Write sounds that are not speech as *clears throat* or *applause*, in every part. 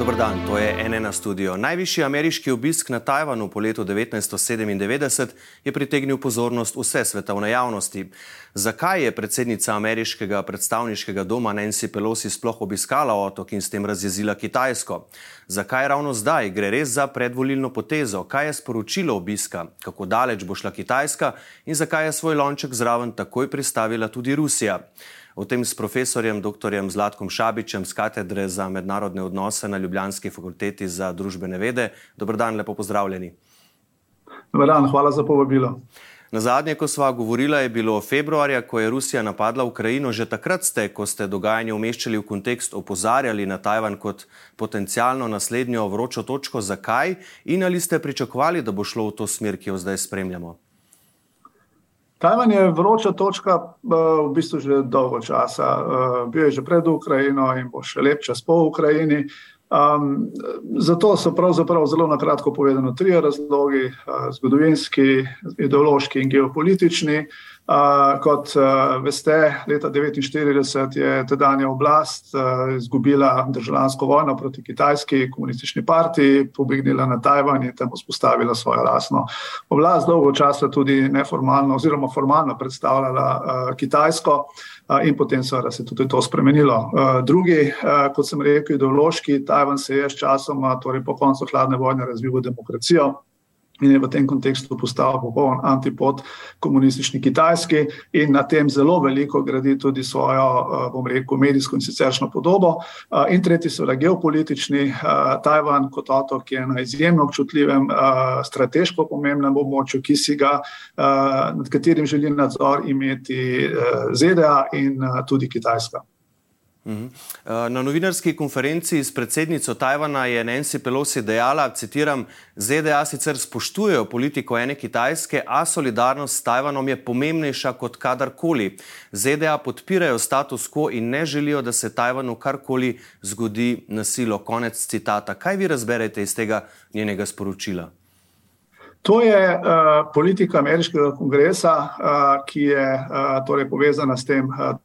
Dobro dan, to je NN studio. Najvišji ameriški obisk na Tajvanu po letu 1997 je pritegnil pozornost vse svetovne javnosti. Zakaj je predsednica ameriškega predstavniškega doma Nancy Pelosi sploh obiskala otok in s tem razjezila Kitajsko? Zakaj ravno zdaj gre res za predvolilno potezo? Kaj je sporočilo obiska? Kako daleč bo šla Kitajska in zakaj je svoj lonček zraven takoj pristavila tudi Rusija? O tem s profesorjem dr. Zlatkom Šabičem z katedre za mednarodne odnose na Ljubljanski fakulteti za družbene vede. Dobro dan, lepo pozdravljeni. Dobro dan, hvala za povabilo. Na zadnje, ko sva govorila, je bilo februarja, ko je Rusija napadla Ukrajino. Že takrat ste, ko ste dogajanje umeščali v kontekst, opozarjali na Tajvan kot potencialno naslednjo vročo točko. Zakaj in ali ste pričakovali, da bo šlo v to smer, ki jo zdaj spremljamo? Tajvan je vroča točka eh, v bistvu že dolgo časa. Eh, bil je že pred Ukrajino in bo še lep čas po Ukrajini. Um, zato so pravzaprav zelo na kratko povedano tri razlogi: uh, zgodovinski, ideološki in geopolitični. Uh, kot veste, leta 1949 je tedanja oblast izgubila državljansko vojno proti kitajski komunistični partiji, pobegnila na Tajvan in tam vzpostavila svojo lasno oblast. Dolgo časa tudi neformalno oziroma formalno predstavljala Kitajsko. In potem seveda se je tudi to spremenilo. Drugi, kot sem rekel, ideološki, Tajvan se je s časoma, torej po koncu hladne vojne, razvil v demokracijo in je v tem kontekstu postal popoln antipod komunistični Kitajski in na tem zelo veliko gradi tudi svojo, eh, bom rekel, medijsko in siceršno podobo. Eh, in tretji so geopolitični, eh, Tajvan kot otok je na izjemno občutljivem, strateško pomembnem območju, ki si ga, nad katerim želi nadzor imeti ZDA in tudi Kitajska. Mhm. Eh, na novinarski konferenci s predsednico Tajvana je Nancy Pelosi dejala, citiram, ZDA sicer spoštujejo politiko ene Kitajske, a solidarnost s Tajvanom je pomembnejša kot kadarkoli. ZDA podpirajo status quo in ne želijo, da se Tajvanu karkoli zgodi na silo. Konec citata. Kaj vi razberete iz tega njenega sporočila? To je uh, politika ameriškega kongresa, uh, ki je uh, torej povezana s tem. Uh,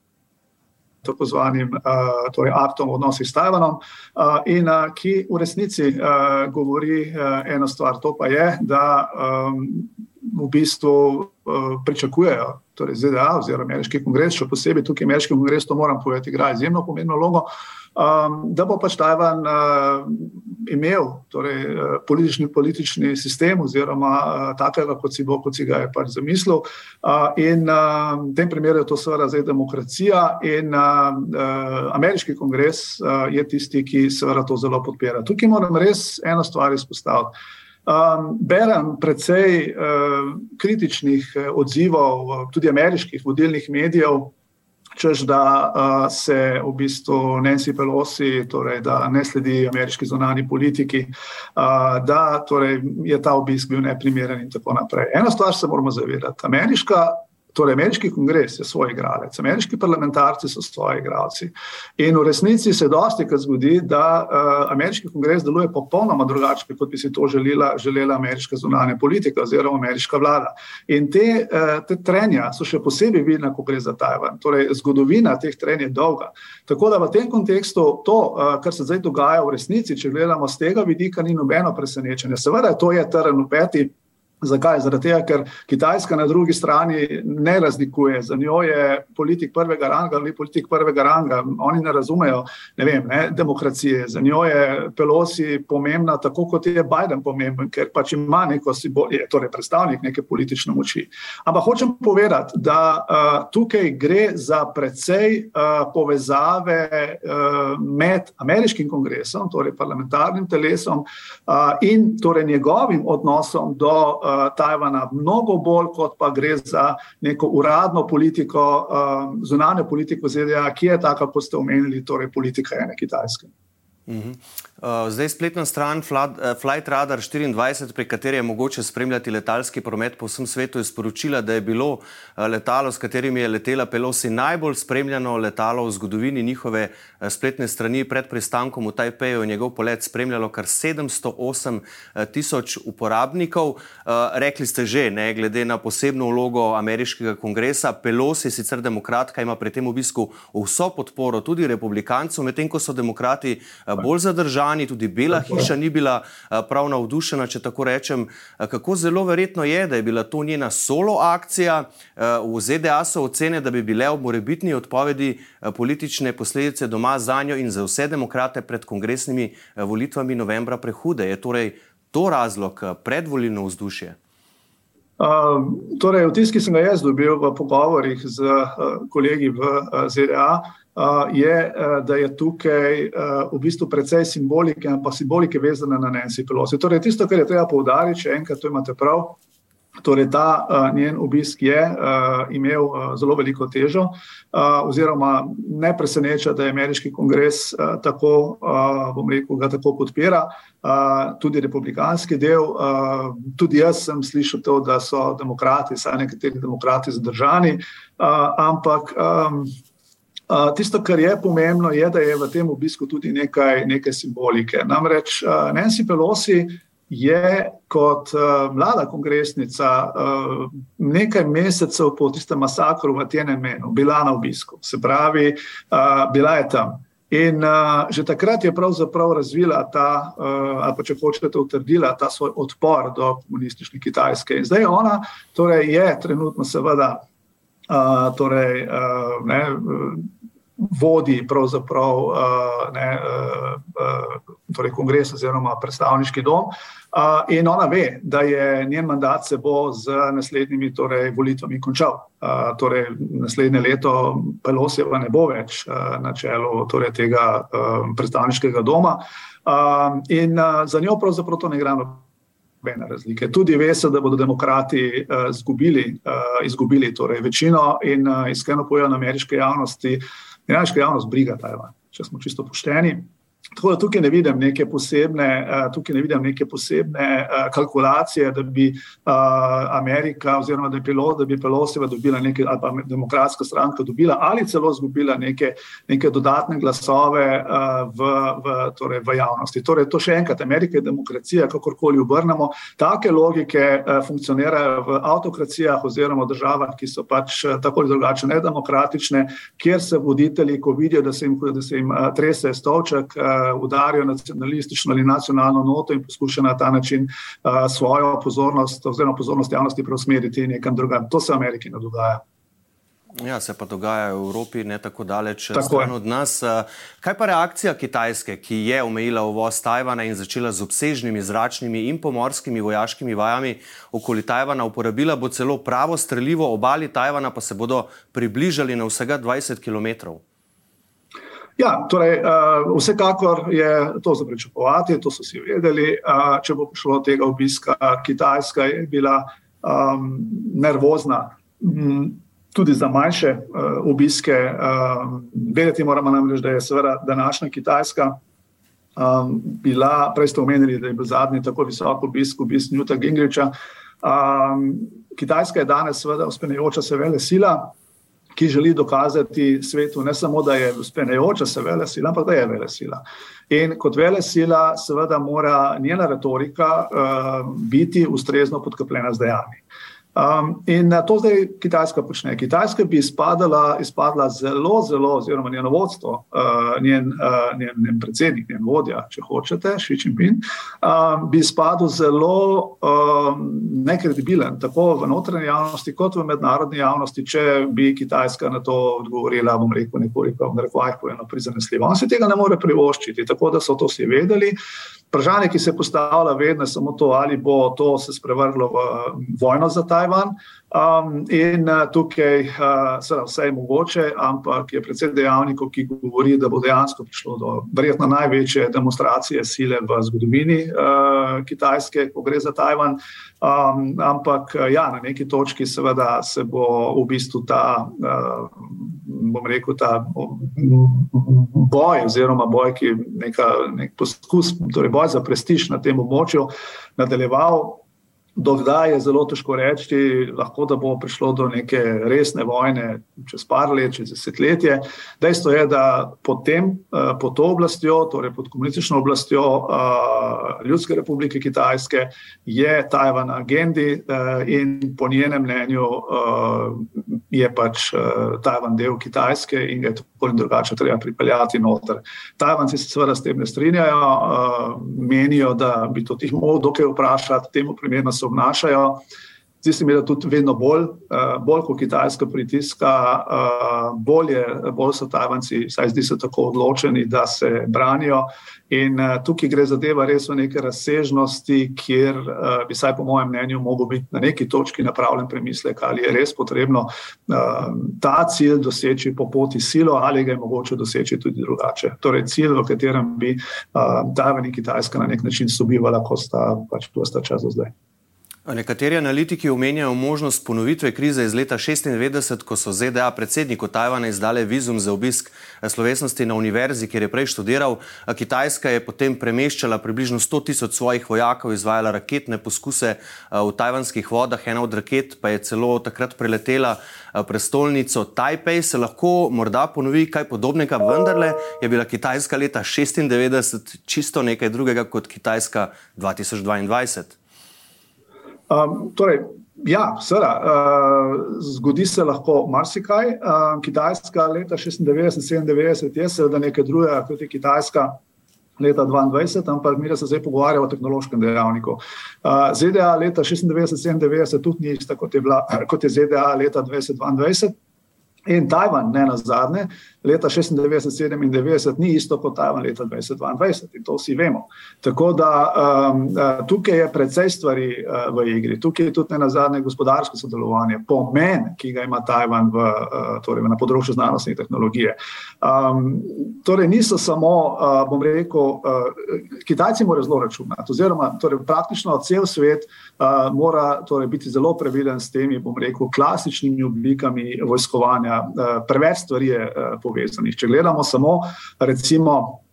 tako zvanim uh, torej aktom o odnosih s Tajvanom, uh, in uh, ki v resnici uh, govori uh, eno stvar, to pa je, da um, v bistvu uh, pričakujejo, torej ZDA oziroma ameriški kongres, še posebej tukaj ameriški kongres, to moram povedati, igra izjemno pomembno vlogo. Um, da bo pač Tajvan uh, imel torej, uh, politični, politični sistem, oziroma uh, takega, kot si, bo, kot si ga je pač zamislil. Uh, in uh, v tem primeru je to seveda zdaj demokracija, in uh, uh, ameriški kongres uh, je tisti, ki seveda to zelo podpira. Tukaj moram res eno stvar izpostaviti. Um, berem precej uh, kritičnih uh, odzivov, uh, tudi ameriških vodilnih medijev, čež da uh, se v bistvu Nancy Pelosi, torej, da ne sledi ameriški zunani politiki, uh, da torej, je ta obisk bil neprimeren in tako naprej. Eno stvar se moramo zavedati. Ameriška Torej, ameriški kongres je svoj igralec, ameriški parlamentarci so svoji igralci. In v resnici se dosti krat zgodi, da uh, ameriški kongres deluje popolnoma drugače, kot bi si to želela, želela ameriška zunanja politika oziroma ameriška vlada. In te, uh, te trenja so še posebej vidne, ko gre za Tajvan. Torej, zgodovina teh trenj je dolga. Tako da v tem kontekstu to, uh, kar se zdaj dogaja v resnici, če gledamo z tega vidika, ni nobeno presenečenje. Seveda, to je trn v peti. Zakaj? Tega, ker Kitajska na drugi strani ne razlikuje. Za njo je politik prvega ranga ali politik prvega ranga. Oni ne razumejo ne vem, ne, demokracije. Za njo je Pelosi pomembna, tako kot je Biden pomemben, ker pač ima neko simbolijo, torej predstavnik neke politične moči. Ampak hočem povedati, da uh, tukaj gre za precej uh, povezave uh, med ameriškim kongresom, torej parlamentarnim telesom uh, in torej njegovim odnosom do uh, Tajvana, mnogo bolj kot pa gre za neko uradno politiko, uh, zunanjo politiko ZDA, ki je taka, kot ste omenili, torej politika ene Kitajske. Mhm. Uh, zdaj spletna stran uh, Flight Radar 24, prek katere je mogoče spremljati letalski promet po vsem svetu, je sporočila, da je bilo uh, letalo, s katerim je letela Pelosi, najbolj spremljano letalo v zgodovini njihove spletne strani. Pred pristankom v Tajpeju je njegov polet spremljalo kar 708 tisoč uporabnikov. Rekli ste že, ne, glede na posebno vlogo ameriškega kongresa, Pelosi, sicer demokratka, ima pri tem obisku vso podporo tudi republikancev, medtem ko so demokrati bolj zadržani strani, tudi Bela hiša ni bila eh, prav navdušena, če tako rečem. Eh, kako zelo verjetno je, da je bila to njena solo akcija. Eh, v ZDA so ocene, da bi bile ob morebitni odpovedi politične posledice doma za njo in za vse demokrate pred kongresnimi volitvami novembra prehude. Je torej to razlog predvolilno vzdušje? Uh, torej, vtis, ki sem ga jaz dobil v pogovorih z uh, kolegi v uh, ZDA, je, da je tukaj v bistvu precej simbolike, ampak simbolike vezane na Nancy Pelosi. Torej, tisto, kar je treba poudariti, če enkrat to imate prav, torej ta njen obisk je imel zelo veliko težo, oziroma ne preseneča, da je ameriški kongres tako, bom rekel, ga tako podpira, tudi republikanski del. Tudi jaz sem slišal to, da so demokrati, saj nekateri demokrati zadržani, ampak tisto, kar je pomembno, je, da je v tem obisku tudi nekaj, nekaj simbolike. Namreč uh, Nancy Pelosi je kot uh, mlada kongresnica uh, nekaj mesecev po tistem masakru v Tienanmenu bila na obisku, se pravi, uh, bila je tam. In uh, že takrat je pravzaprav razvila ta, uh, ali pa če hočete, utrdila ta svoj odpor do komunistične Kitajske. In zdaj ona torej je trenutno seveda uh, torej, uh, ne, vodi pravzaprav uh, ne, uh, uh, torej kongres oziroma predstavniški dom. Uh, in ona ve, da je njen mandat se bo z naslednjimi torej, volitvami končal. Uh, torej, naslednje leto Pelosijeva ne bo več uh, na čelu torej, tega uh, predstavniškega doma. Uh, in uh, za njo pravzaprav to ne gre nobene razlike. Tudi ve se, da bodo demokrati uh, zgubili, uh, izgubili torej, večino in uh, iskreno povedano ameriške javnosti. Iraška javnost briga Tajvan, če smo čisto pošteni. Tako da tukaj ne vidim neke posebne, tukaj ne vidim neke posebne uh, kalkulacije, da bi uh, Amerika oziroma da bi, Pelo, da bi Peloseva dobila neke, ali pa demokratska stranka dobila ali celo zgubila neke, neke dodatne glasove v, v, torej v javnosti. Torej, to še enkrat, Amerika je demokracija, kakorkoli obrnemo. Take logike funkcionirajo v avtokracijah oziroma državah, ki so pač tako ali drugače nedemokratične, kjer se voditelji, ko vidijo, da se jim, da se jim trese stolček, uh, udarijo nacionalistično ali nacionalno noto in poskušajo na ta način svojo pozornost oziroma pozornost javnosti preusmeriti nekam drugam. To se v Ameriki ne dogaja. Ja, se pa dogaja v Evropi, ne tako daleč tako od nas. Kaj pa reakcija Kitajske, ki je omejila uvoz Tajvana in začela z obsežnimi zračnimi in pomorskimi vojaškimi vajami okoli Tajvana, uporabila bo celo pravo streljivo obali Tajvana, pa se bodo približali na vsega 20 km? Ja, torej, uh, vsekakor je to za pričakovati, to so vsi vedeli. Uh, če bo prišlo do tega obiska, Kitajska je bila um, nervozna. Um, Tudi za manjše uh, obiske, uh, vedeti moramo namreč, da je seveda današnja Kitajska um, bila, prej ste omenili, da je bil zadnji tako visok obisk, obisk Newta Gingriča. Um, Kitajska je danes seveda uspenjajoča se vele sila, ki želi dokazati svetu, ne samo, da je uspenjajoča se vele sila, ampak da je vele sila. In kot vele sila, seveda, mora njena retorika uh, biti ustrezno podkrepljena z dejanji. Um, in to zdaj Kitajska počne. Kitajska bi izpadala, izpadla zelo, zelo, oziroma njeno vodstvo, uh, njen, uh, njen, njen predsednik, njen vodja, če hočete, Xi Jinping, um, bi izpadel zelo um, nekredibilen, tako v notranji javnosti, kot v mednarodni javnosti, če bi Kitajska na to odgovorila, bom rekel, nekoliko, v narekovajih, pojeno prizanesljivo. On si tega ne more privoščiti, tako da so to vsi vedeli. Vprašanje, ki se postavlja, vedno je samo to, ali bo to se spremenilo v vojno za Tajvan. Um, in uh, tukaj uh, seveda vse je mogoče, ampak je predvsej dejavnikov, ki govori, da bo dejansko prišlo do verjetno največje demonstracije sile v zgodovini uh, Kitajske, ko gre za Tajvan. Um, ampak ja, na neki točki seveda se bo v bistvu ta, uh, bom rekel, ta boj, oziroma boj, ki je neka, nek poskus, torej boj za prestiž na tem območju, nadaljeval. Dokdaj je zelo težko reči, lahko da bo prišlo do neke resne vojne čez par let, čez desetletje. Dejstvo je, da pod, tem, eh, pod to oblastjo, torej pod komunistično oblastjo uh, Ljudske republike Kitajske, je Tajvan na agendi uh, in po njenem mnenju je pač Tajvan del Kitajske in ga je tako in drugače treba pripeljati noter. Tajvanci se seveda s tem ne strinjajo, menijo, da bi to tih mogli dokaj vprašati, temu primerno so obnašajo. Zdi se mi, da tudi vedno bolj, eh, bolj kot Kitajska pritiska, eh, bolje, bolj so Tajvanci, saj zdi se tako odločeni, da se branijo. In eh, tukaj gre zadeva res v neke razsežnosti, kjer bi, saj po mojem mnenju, mogel biti na neki točki napravljen premislek, ali je res potrebno ta cilj doseči po poti silo, ali ga je mogoče doseči tudi drugače. Torej, cilj, v katerem bi Tajvan in Kitajska na nek način sobivala, ko sta pač tu sta čas do zdaj. Nekateri analitiki omenjajo možnost ponovitve krize iz leta 1996, ko so ZDA predsedniku Tajvana izdale vizum za obisk eh, slovesnosti na univerzi, kjer je prej študiral. Kitajska je potem premeščala približno 100 tisoč svojih vojakov, izvajala raketne poskuse eh, v tajvanskih vodah. Ena od raket pa je celo takrat preletela eh, prestolnico Tajpej. Se lahko morda ponovi kaj podobnega, vendarle je bila Kitajska leta 1996 čisto nekaj drugega kot Kitajska 2022. Um, torej, ja, seveda, uh, zgodi se lahko marsikaj. Uh, Kitajska leta 96-97 je seveda nekaj drugega kot je Kitajska. Leta 2022, ampak mi se zdaj pogovarjamo o tehnološkem dejavniku. Uh, ZDA leta 96-97 tudi ni ista kot je, bila, kot je ZDA leta 2022. In Tajvan, ne na zadnje, leta 96-97 ni isto kot Tajvan leta 2022 in to vsi vemo. Tako da um, uh, tukaj je precej stvari uh, v igri, tukaj je tudi ne na zadnje gospodarsko sodelovanje, pomen, ki ga ima Tajvan v, uh, torej na področju znanosti in tehnologije. Um, torej niso samo, uh, bom rekel, uh, Kitajci morajo zelo računati, oziroma torej praktično cel svet uh, mora torej biti zelo previden s temi, bom rekel, klasičnimi oblikami vojskovanja Eh, preveč stvari je eh, povezanih. Če gledamo samo, recimo,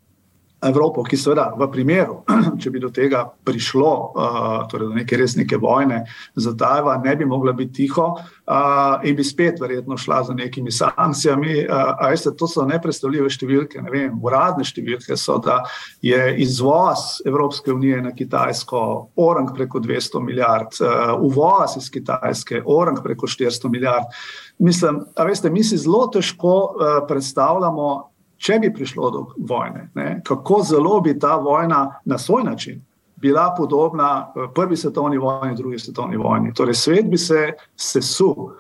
Evropo, ki seveda v primeru, *clears throat* če bi do tega prišlo, uh, torej do neke res neke vojne za Tajvan, ne bi mogla biti tiho uh, in bi spet verjetno šla za nekimi sankcijami. Uh, veste, to so nepredstavljive številke, ne vem, uradne številke so, da je izvoz Evropske unije na Kitajsko orang preko 200 milijard, uh, uvoz iz Kitajske orang preko 400 milijard. Mislim, veste, mi si zelo težko uh, predstavljamo, če bi prišlo do vojne, ne, kako zelo bi ta vojna na svoj način bila podobna eh, prvi svetovni vojni, drugi svetovni vojni. Torej, svet bi se sesul,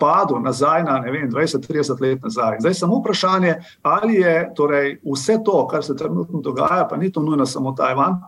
padel nazaj na 20-30 let nazaj. Zdaj samo vprašanje, ali je torej, vse to, kar se trenutno dogaja, pa ni to nujno samo Tajvan,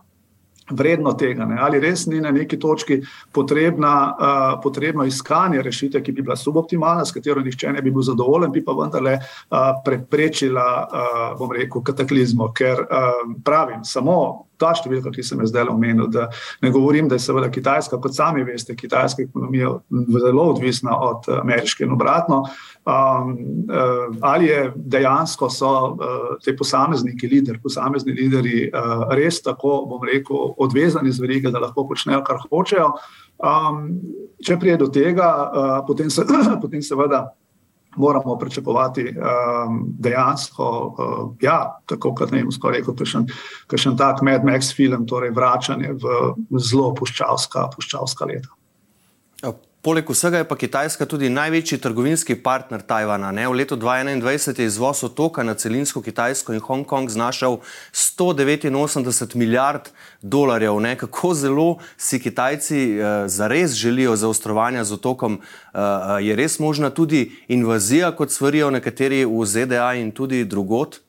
vredno tega, ne? ali res ni na neki točki potrebna, uh, potrebno iskanje rešitve, ki bi bila suboptimalna, s katero nihče ne bi bil zadovoljen, bi pa vendarle uh, preprečila, uh, bom rekel, kataklizmo, ker uh, pravim, samo ta številka, ki sem jo zdaj omenil, da ne govorim, da je seveda Kitajska, kot sami veste, kitajska ekonomija zelo odvisna od ameriške in obratno. Um, ali je dejansko so uh, te posamezniki, lider, posamezni lideri, uh, res tako, bom rekel, odvezani z verige, da lahko počnejo, kar hočejo. Um, če prije do tega, uh, potem, se, *clears throat* potem seveda moramo pričakovati um, dejansko, uh, ja, tako kot ne vem, skoraj rekel, kakšen tak Mad Max film, torej vračanje v zelo puščavska, puščavska leta. Poleg vsega je pa Kitajska tudi največji trgovinski partner Tajvana. Ne? V letu 2021 je izvoz otoka na celinsko Kitajsko in Hongkong znašal 189 milijard dolarjev. Ne? Kako zelo si Kitajci uh, zares želijo zaostrovanja z otokom? Uh, je res možna tudi invazija, kot svarijo nekateri v ZDA in tudi drugot?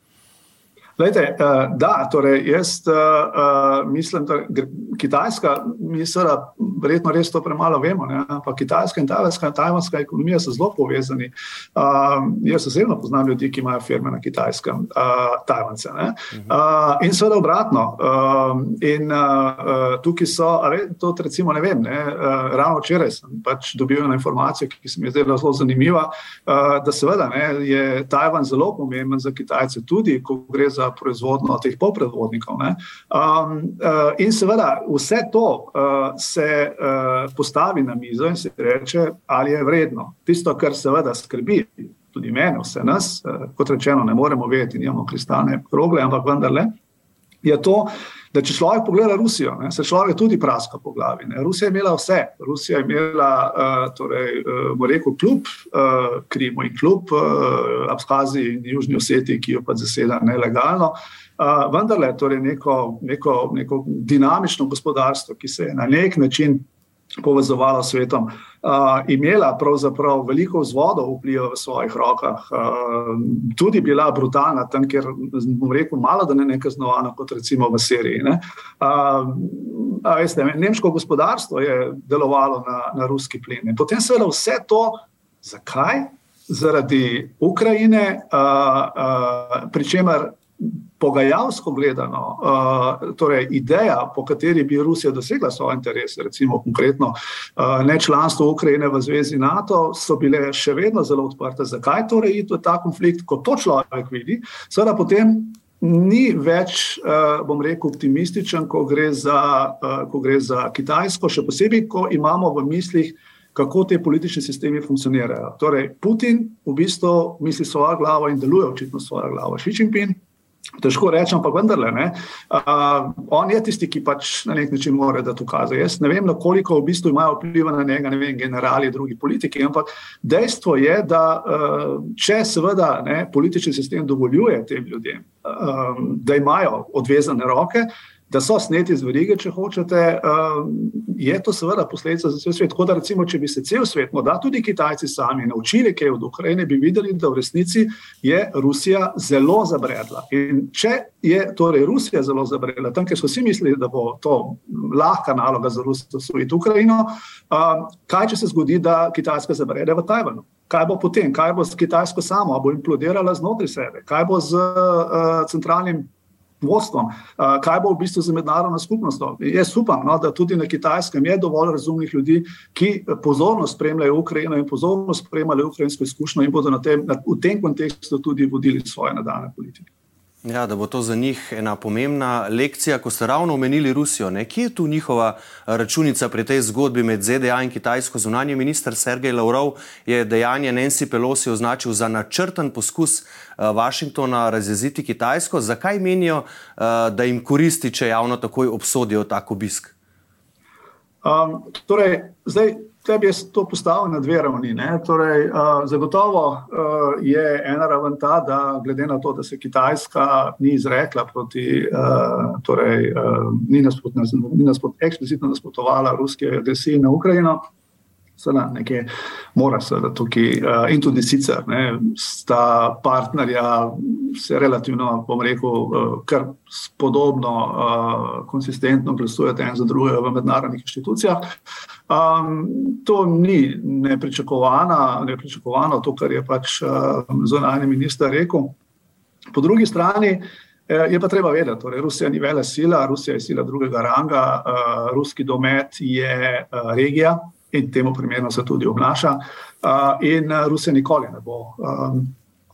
Lejte, uh, da, torej jaz uh, uh, mislim, da Kitajska, mi seveda verjetno res to premalo vemo, ne? ampak Kitajska in tajvanska, tajvanska ekonomija so zelo povezani. Uh, jaz osebno poznam ljudi, ki imajo firme na Kitajskem, Tajvance. Uh, in seveda obratno. Uh, in tukaj so, to recimo ne vem, ne? Ravno včeraj sem pač dobil eno informacijo, ki se mi je zdela zelo zanimiva, da seveda ne, je Tajvan zelo pomemben za Kitajce tudi, ko gre za proizvodnjo teh polpredvodnikov. Um, uh, in seveda vse to uh, se uh, postavi na mizo in se reče, ali je vredno. Tisto, kar seveda skrbi tudi mene, vse nas, uh, kot rečeno, ne moremo vedeti, nimamo kristalne krogle, ampak vendarle je to. Da, če človek pogleda Rusijo, ne, se človek tudi praska po glavi. Ne. Rusija je imela vse. Rusija je imela, uh, torej, uh, rekel, kljub uh, Krimu in kljub uh, Abhaziji in Južni Oseti, ki jo pa zaseda nelegalno. Uh, vendarle, torej neko, neko, neko dinamično gospodarstvo, ki se je na nek način povezovala s svetom, uh, imela pravzaprav veliko vzvodov vpliva v svojih rokah, uh, tudi bila brutalna tam, ker, bom rekel, malo da ne nekaznovana, kot recimo v Siriji. Ne? Uh, veste, nemško gospodarstvo je delovalo na, na ruski plin. In potem seveda vse to, zakaj? Zaradi Ukrajine, uh, uh, pri čemer pogajalsko gledano, uh, torej ideja, po kateri bi Rusija dosegla svoje interese, recimo konkretno uh, ne članstvo Ukrajine v zvezi NATO, so bile še vedno zelo odprte. Zakaj torej iti v ta konflikt, ko to človek vidi? Seveda potem. Ni več, bom rekel, optimističen, ko gre, za, ko gre za Kitajsko, še posebej, ko imamo v mislih, kako te politični sistemi funkcionirajo. Torej, Putin v bistvu misli svojo glavo in deluje očitno svojo glavo. Xi Jinping Težko rečem, ampak vendarle, ne, uh, on je tisti, ki pač na nek način mora da to kaze. Jaz ne vem, koliko v bistvu imajo vpliva na njega, ne vem, generali, drugi politiki, ampak dejstvo je, da uh, če seveda ne, politični sistem dovoljuje tem ljudem, um, da imajo odvezane roke, da so sneti z verige, če hočete, um, je to seveda posledica za cel svet. Tako da, recimo, če bi se cel svet, morda tudi Kitajci sami, naučili kaj od Ukrajine, bi videli, da v resnici je Rusija zelo zabredla. In če je torej Rusija zelo zabredla, tam, ker so vsi mislili, da bo to lahka naloga za Rusijo osvojiti Ukrajino, um, kaj če se zgodi, da Kitajska zabrede v Tajvanu? Kaj bo potem, kaj bo s Kitajsko samo, bo implodirala znotraj sebe, kaj bo z uh, centralnim vodstvom, kaj bo v bistvu za mednarodno skupnostjo. Jaz upam, no, da tudi na kitajskem je dovolj razumnih ljudi, ki pozorno spremljajo Ukrajino in pozorno spremljajo ukrajinsko izkušnjo in bodo na tem, na, v tem kontekstu tudi vodili svoje nadaljne politike. Ja, da bo to za njih ena pomembna lekcija, ko ste ravno omenili Rusijo. Ne? Kje je tu njihova računica pri tej zgodbi med ZDA in Kitajsko? Zunanji minister Sergej Lavrov je dejanje Nancy Pelosi označil za načrten poskus Washingtona razjeziti Kitajsko. Zakaj menijo, da jim koristi, če javno takoj obsodijo tako obisk? Um, torej, zdaj, Tebi je to postavil na dve ravni. Torej, uh, zagotovo uh, je ena raven ta, da glede na to, da se Kitajska ni izrekla proti, uh, torej, uh, ni, naspot, ni naspot, eksplicitno nasprotovala ruske agresiji na Ukrajino, seveda nekje mora se tukaj uh, in tudi sicer ne, sta partnerja se relativno, bom rekel, uh, kar podobno, uh, konsistentno glasujete en za drugega v mednarodnih inštitucijah. Um, to ni nepričakovano, to, kar je pač uh, zunanji minister rekel. Po drugi strani je pa treba vedeti, da torej Rusija ni vele sila, Rusija je sila drugega ranga, uh, ruski domet je uh, regija, in temu primerno se tudi obnaša. In Rusija nikoli ne bo,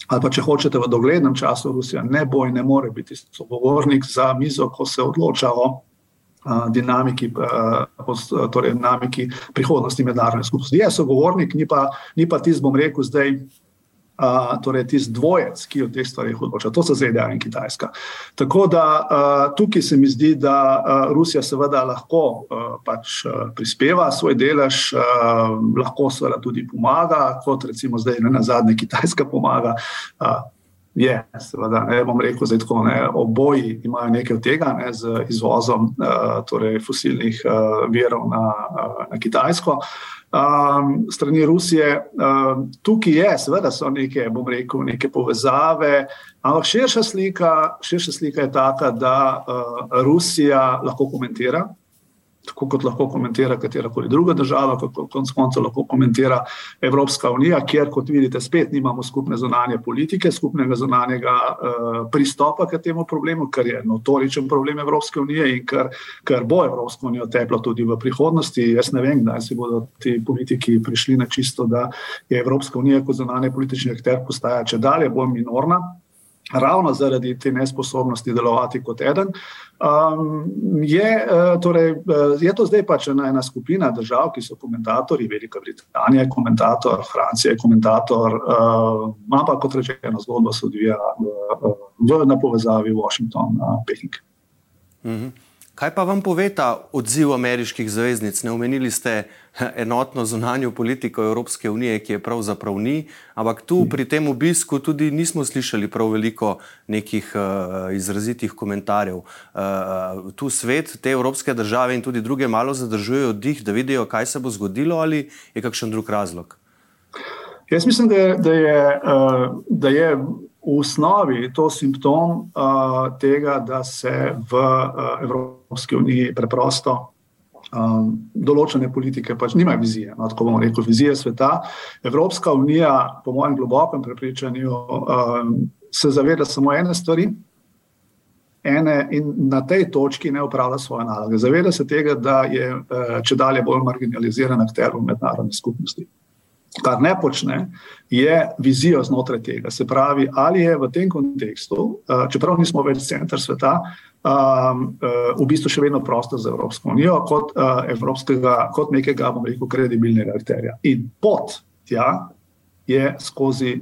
ali pa če hočete, v doglednem času Rusija ne bo in ne more biti sogovornik za mizo, ko se odloča o dinamiki, torej dinamiki prihodnosti mednarodne skupnosti. Je sogovornik, ni pa, pa tisti, bom rekel, zdaj uh, torej tisti dvojec, ki o teh stvarih odloča. To so ZDA in Kitajska. Tako da uh, tukaj se mi zdi, da uh, Rusija seveda lahko uh, pač, uh, prispeva svoj delež, uh, lahko seveda tudi pomaga, kot recimo zdaj na zadnje Kitajska pomaga. Je, seveda, ne bom rekel, da tako, ne, oboji imajo nekaj od tega ne, z izvozom uh, torej fosilnih uh, virov na, uh, na Kitajsko. Um, strani Rusije, um, tukaj je, seveda, so neke, bom rekel, neke povezave, ampak širša slika, širša slika je taka, da uh, Rusija lahko komentira tako kot lahko komentira katera koli druga država, kot konec koncev lahko komentira Evropska unija, kjer, kot vidite, spet nimamo skupne zunanje politike, skupnega zunanjega uh, pristopa k temu problemu, kar je notoričen problem Evropske unije in kar, kar bo Evropsko unijo teplo tudi v prihodnosti. Jaz ne vem, kdaj si bodo ti politiki prišli na čisto, da je Evropska unija kot zunanje politični akter postaja če dalje bolj minorna ravno zaradi te nesposobnosti delovati kot eden. Um, je, uh, torej, uh, je to zdaj pač ena, ena skupina držav, ki so komentatorji, Velika Britanija je komentator, Francija je komentator, uh, ampak kot rečeno, zgodba se odvija v, v, na povezavi Washington-Peking. Uh, mm -hmm. Kaj pa vam pove ta odziv ameriških zaveznic? Ne omenili ste enotno zunanjo politiko Evropske unije, ki je pravzaprav ni, ampak tu pri tem obisku tudi nismo slišali prav veliko nekih uh, izrazitih komentarjev. Uh, tu svet, te evropske države in tudi druge malo zadržujejo dih, da vidijo, kaj se bo zgodilo ali je kakšen drug razlog. Jaz mislim, da je, da je, uh, da je v osnovi to simptom uh, tega, da se v uh, Evropski uniji preprosto um, določene politike pač nimajo vizije. No, tako bomo rekli, vizije sveta. Evropska unija, po mojem globokem prepričanju, um, se zaveda samo ene stvari. Ene in na tej točki ne upravlja svoje naloge. Zaveda se tega, da je če dalje bolj marginaliziran akter v mednarodni skupnosti kar ne počne, je vizijo znotraj tega. Se pravi, ali je v tem kontekstu, eh, čeprav nismo več center sveta, um, v bistvu še vedno prostor za Evropsko unijo kot, uh, kot nekega, bom rekel, kredibilnega akterja. In pot tja je skozi.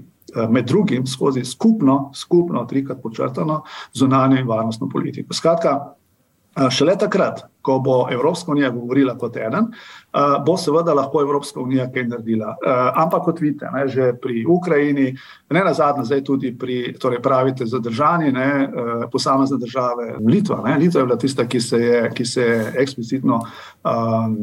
Med drugim skozi skupno, skupno, trikrat počrtano, zunanjo in varnostno politiko. Skratka, šele takrat, ko bo Evropska unija govorila kot eden, bo seveda lahko Evropska unija kaj naredila. Ampak kot vidite, ne, že pri Ukrajini, ne na zadnje, zdaj tudi pri, torej pravite, zadržani, ne, posamezne države, Litva. Ne, Litva je bila tista, ki se je, ki se je eksplicitno um,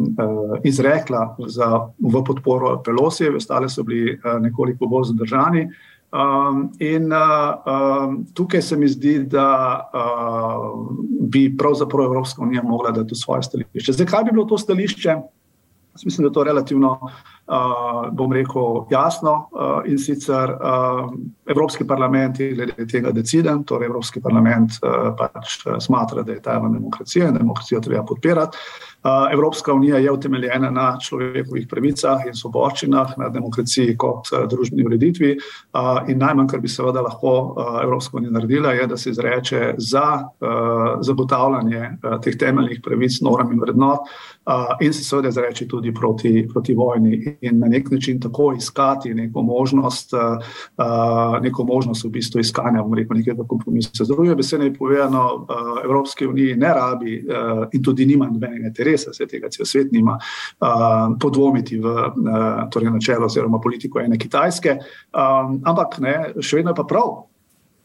izrekla za, v podporo Pelosijev, ostale so bili nekoliko bolj zadržani. Um, in uh, um, tukaj se mi zdi, da uh, bi pravzaprav Evropska unija mogla dati svoje stališče. Zdaj, kaj bi bilo to stališče? Jaz mislim, da je to relativno, uh, bom rekel, jasno uh, in sicer uh, Evropski parlament je glede tega deciden, torej Evropski parlament uh, pač smatra, da je ta demokracija in demokracijo treba podpirati. Evropska unija je utemeljena na človekovih pravicah in svoboščinah, na demokraciji kot družbeni ureditvi. In najmanj, kar bi seveda lahko Evropska unija naredila, je, da se izreče za zagotavljanje teh temeljnih pravic, norm in vrednot in se seveda izreče tudi proti, proti vojni in na nek način tako iskati neko možnost, neko možnost v bistvu iskanja, nekega kompromisa. Z druge besede povedano, Evropske unije ne rabi in tudi nima nobenega interesa, se tega cel svet nima, uh, podvomiti v uh, torej načelo oziroma politiko ene Kitajske. Um, ampak ne, še vedno je pa prav,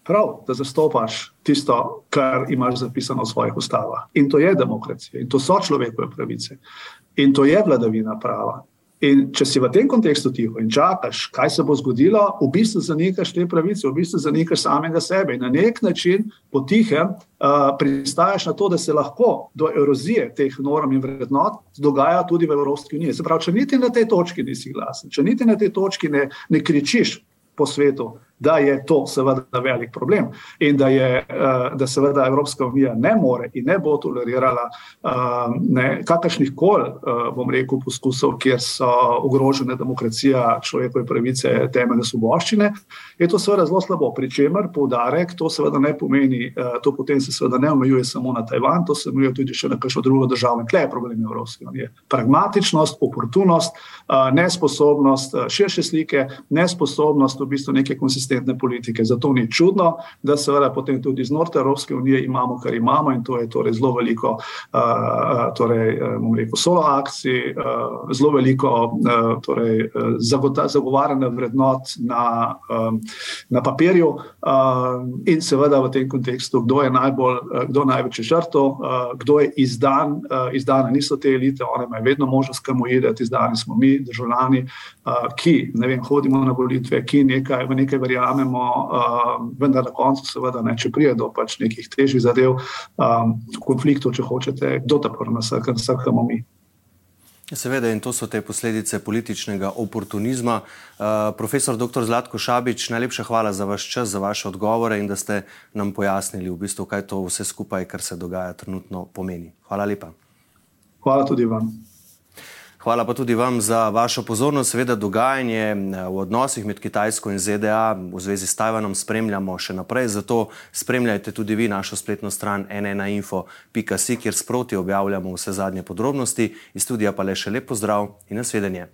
prav, da zastopaš tisto, kar imaš zapisano v svojih ustavah. In to je demokracija, in to so človekove pravice, in to je vladavina prava. In če si v tem kontekstu tiho in čakaš, kaj se bo zgodilo, v bistvu zanikaš te pravice, v bistvu zanikaš samega sebe in na nek način potihem uh, pristajaš na to, da se lahko do erozije teh norm in vrednot dogaja tudi v Evropski uniji. Se pravi, če niti na tej točki nisi glasen, če niti na tej točki ne, ne kričiš po svetu, da je to seveda velik problem in da, je, eh, da seveda Evropska unija ne more in ne bo tolerirala eh, kakršnih koli, eh, bom rekel, poskusov, kjer so ogrožene demokracija, človekove pravice, temeljne svoboščine, je to seveda zelo slabo. Pričemer, poudarek, to seveda ne pomeni, to potem se seveda ne omejuje samo na Tajvan, to se omejuje tudi še na kakšno drugo državo. In tle je problem Evropske unije. Pragmatičnost, oportunost, nesposobnost širše slike, nesposobnost v bistvu neke konsistence konsistentne politike. Zato ni čudno, da seveda potem tudi znotraj Evropske unije imamo, kar imamo in to je torej zelo veliko, torej, rekel, solo akcij, zelo veliko torej, zagovarjanja vrednot na, na papirju in seveda v tem kontekstu, kdo je najbolj, kdo največji žrtov, kdo je izdan, izdane niso te elite, one imajo vedno možnost kam ujedeti, izdani smo mi, državljani, ki, ne vem, hodimo na volitve, ki nekaj, v nekaj verjamemo, vendar na koncu seveda ne, če prije do pač nekih težjih zadev, konfliktov, če hočete, kdo ta prvo nasrkamo mi. Seveda, in to so te posledice političnega oportunizma. Uh, profesor dr. Zlatko Šabič, najlepša hvala za vaš čas, za vaše odgovore in da ste nam pojasnili, v bistvu, kaj to vse skupaj, kar se dogaja, trenutno pomeni. Hvala lepa. Hvala tudi vam. Hvala pa tudi vam za vašo pozornost. Seveda, dogajanje v odnosih med Kitajsko in ZDA v zvezi s Tajvanom spremljamo še naprej. Zato spremljajte tudi vi našo spletno stran nnainfo.com, kjer sproti objavljamo vse zadnje podrobnosti. Iz studija pa le še lep pozdrav in nasvidenje.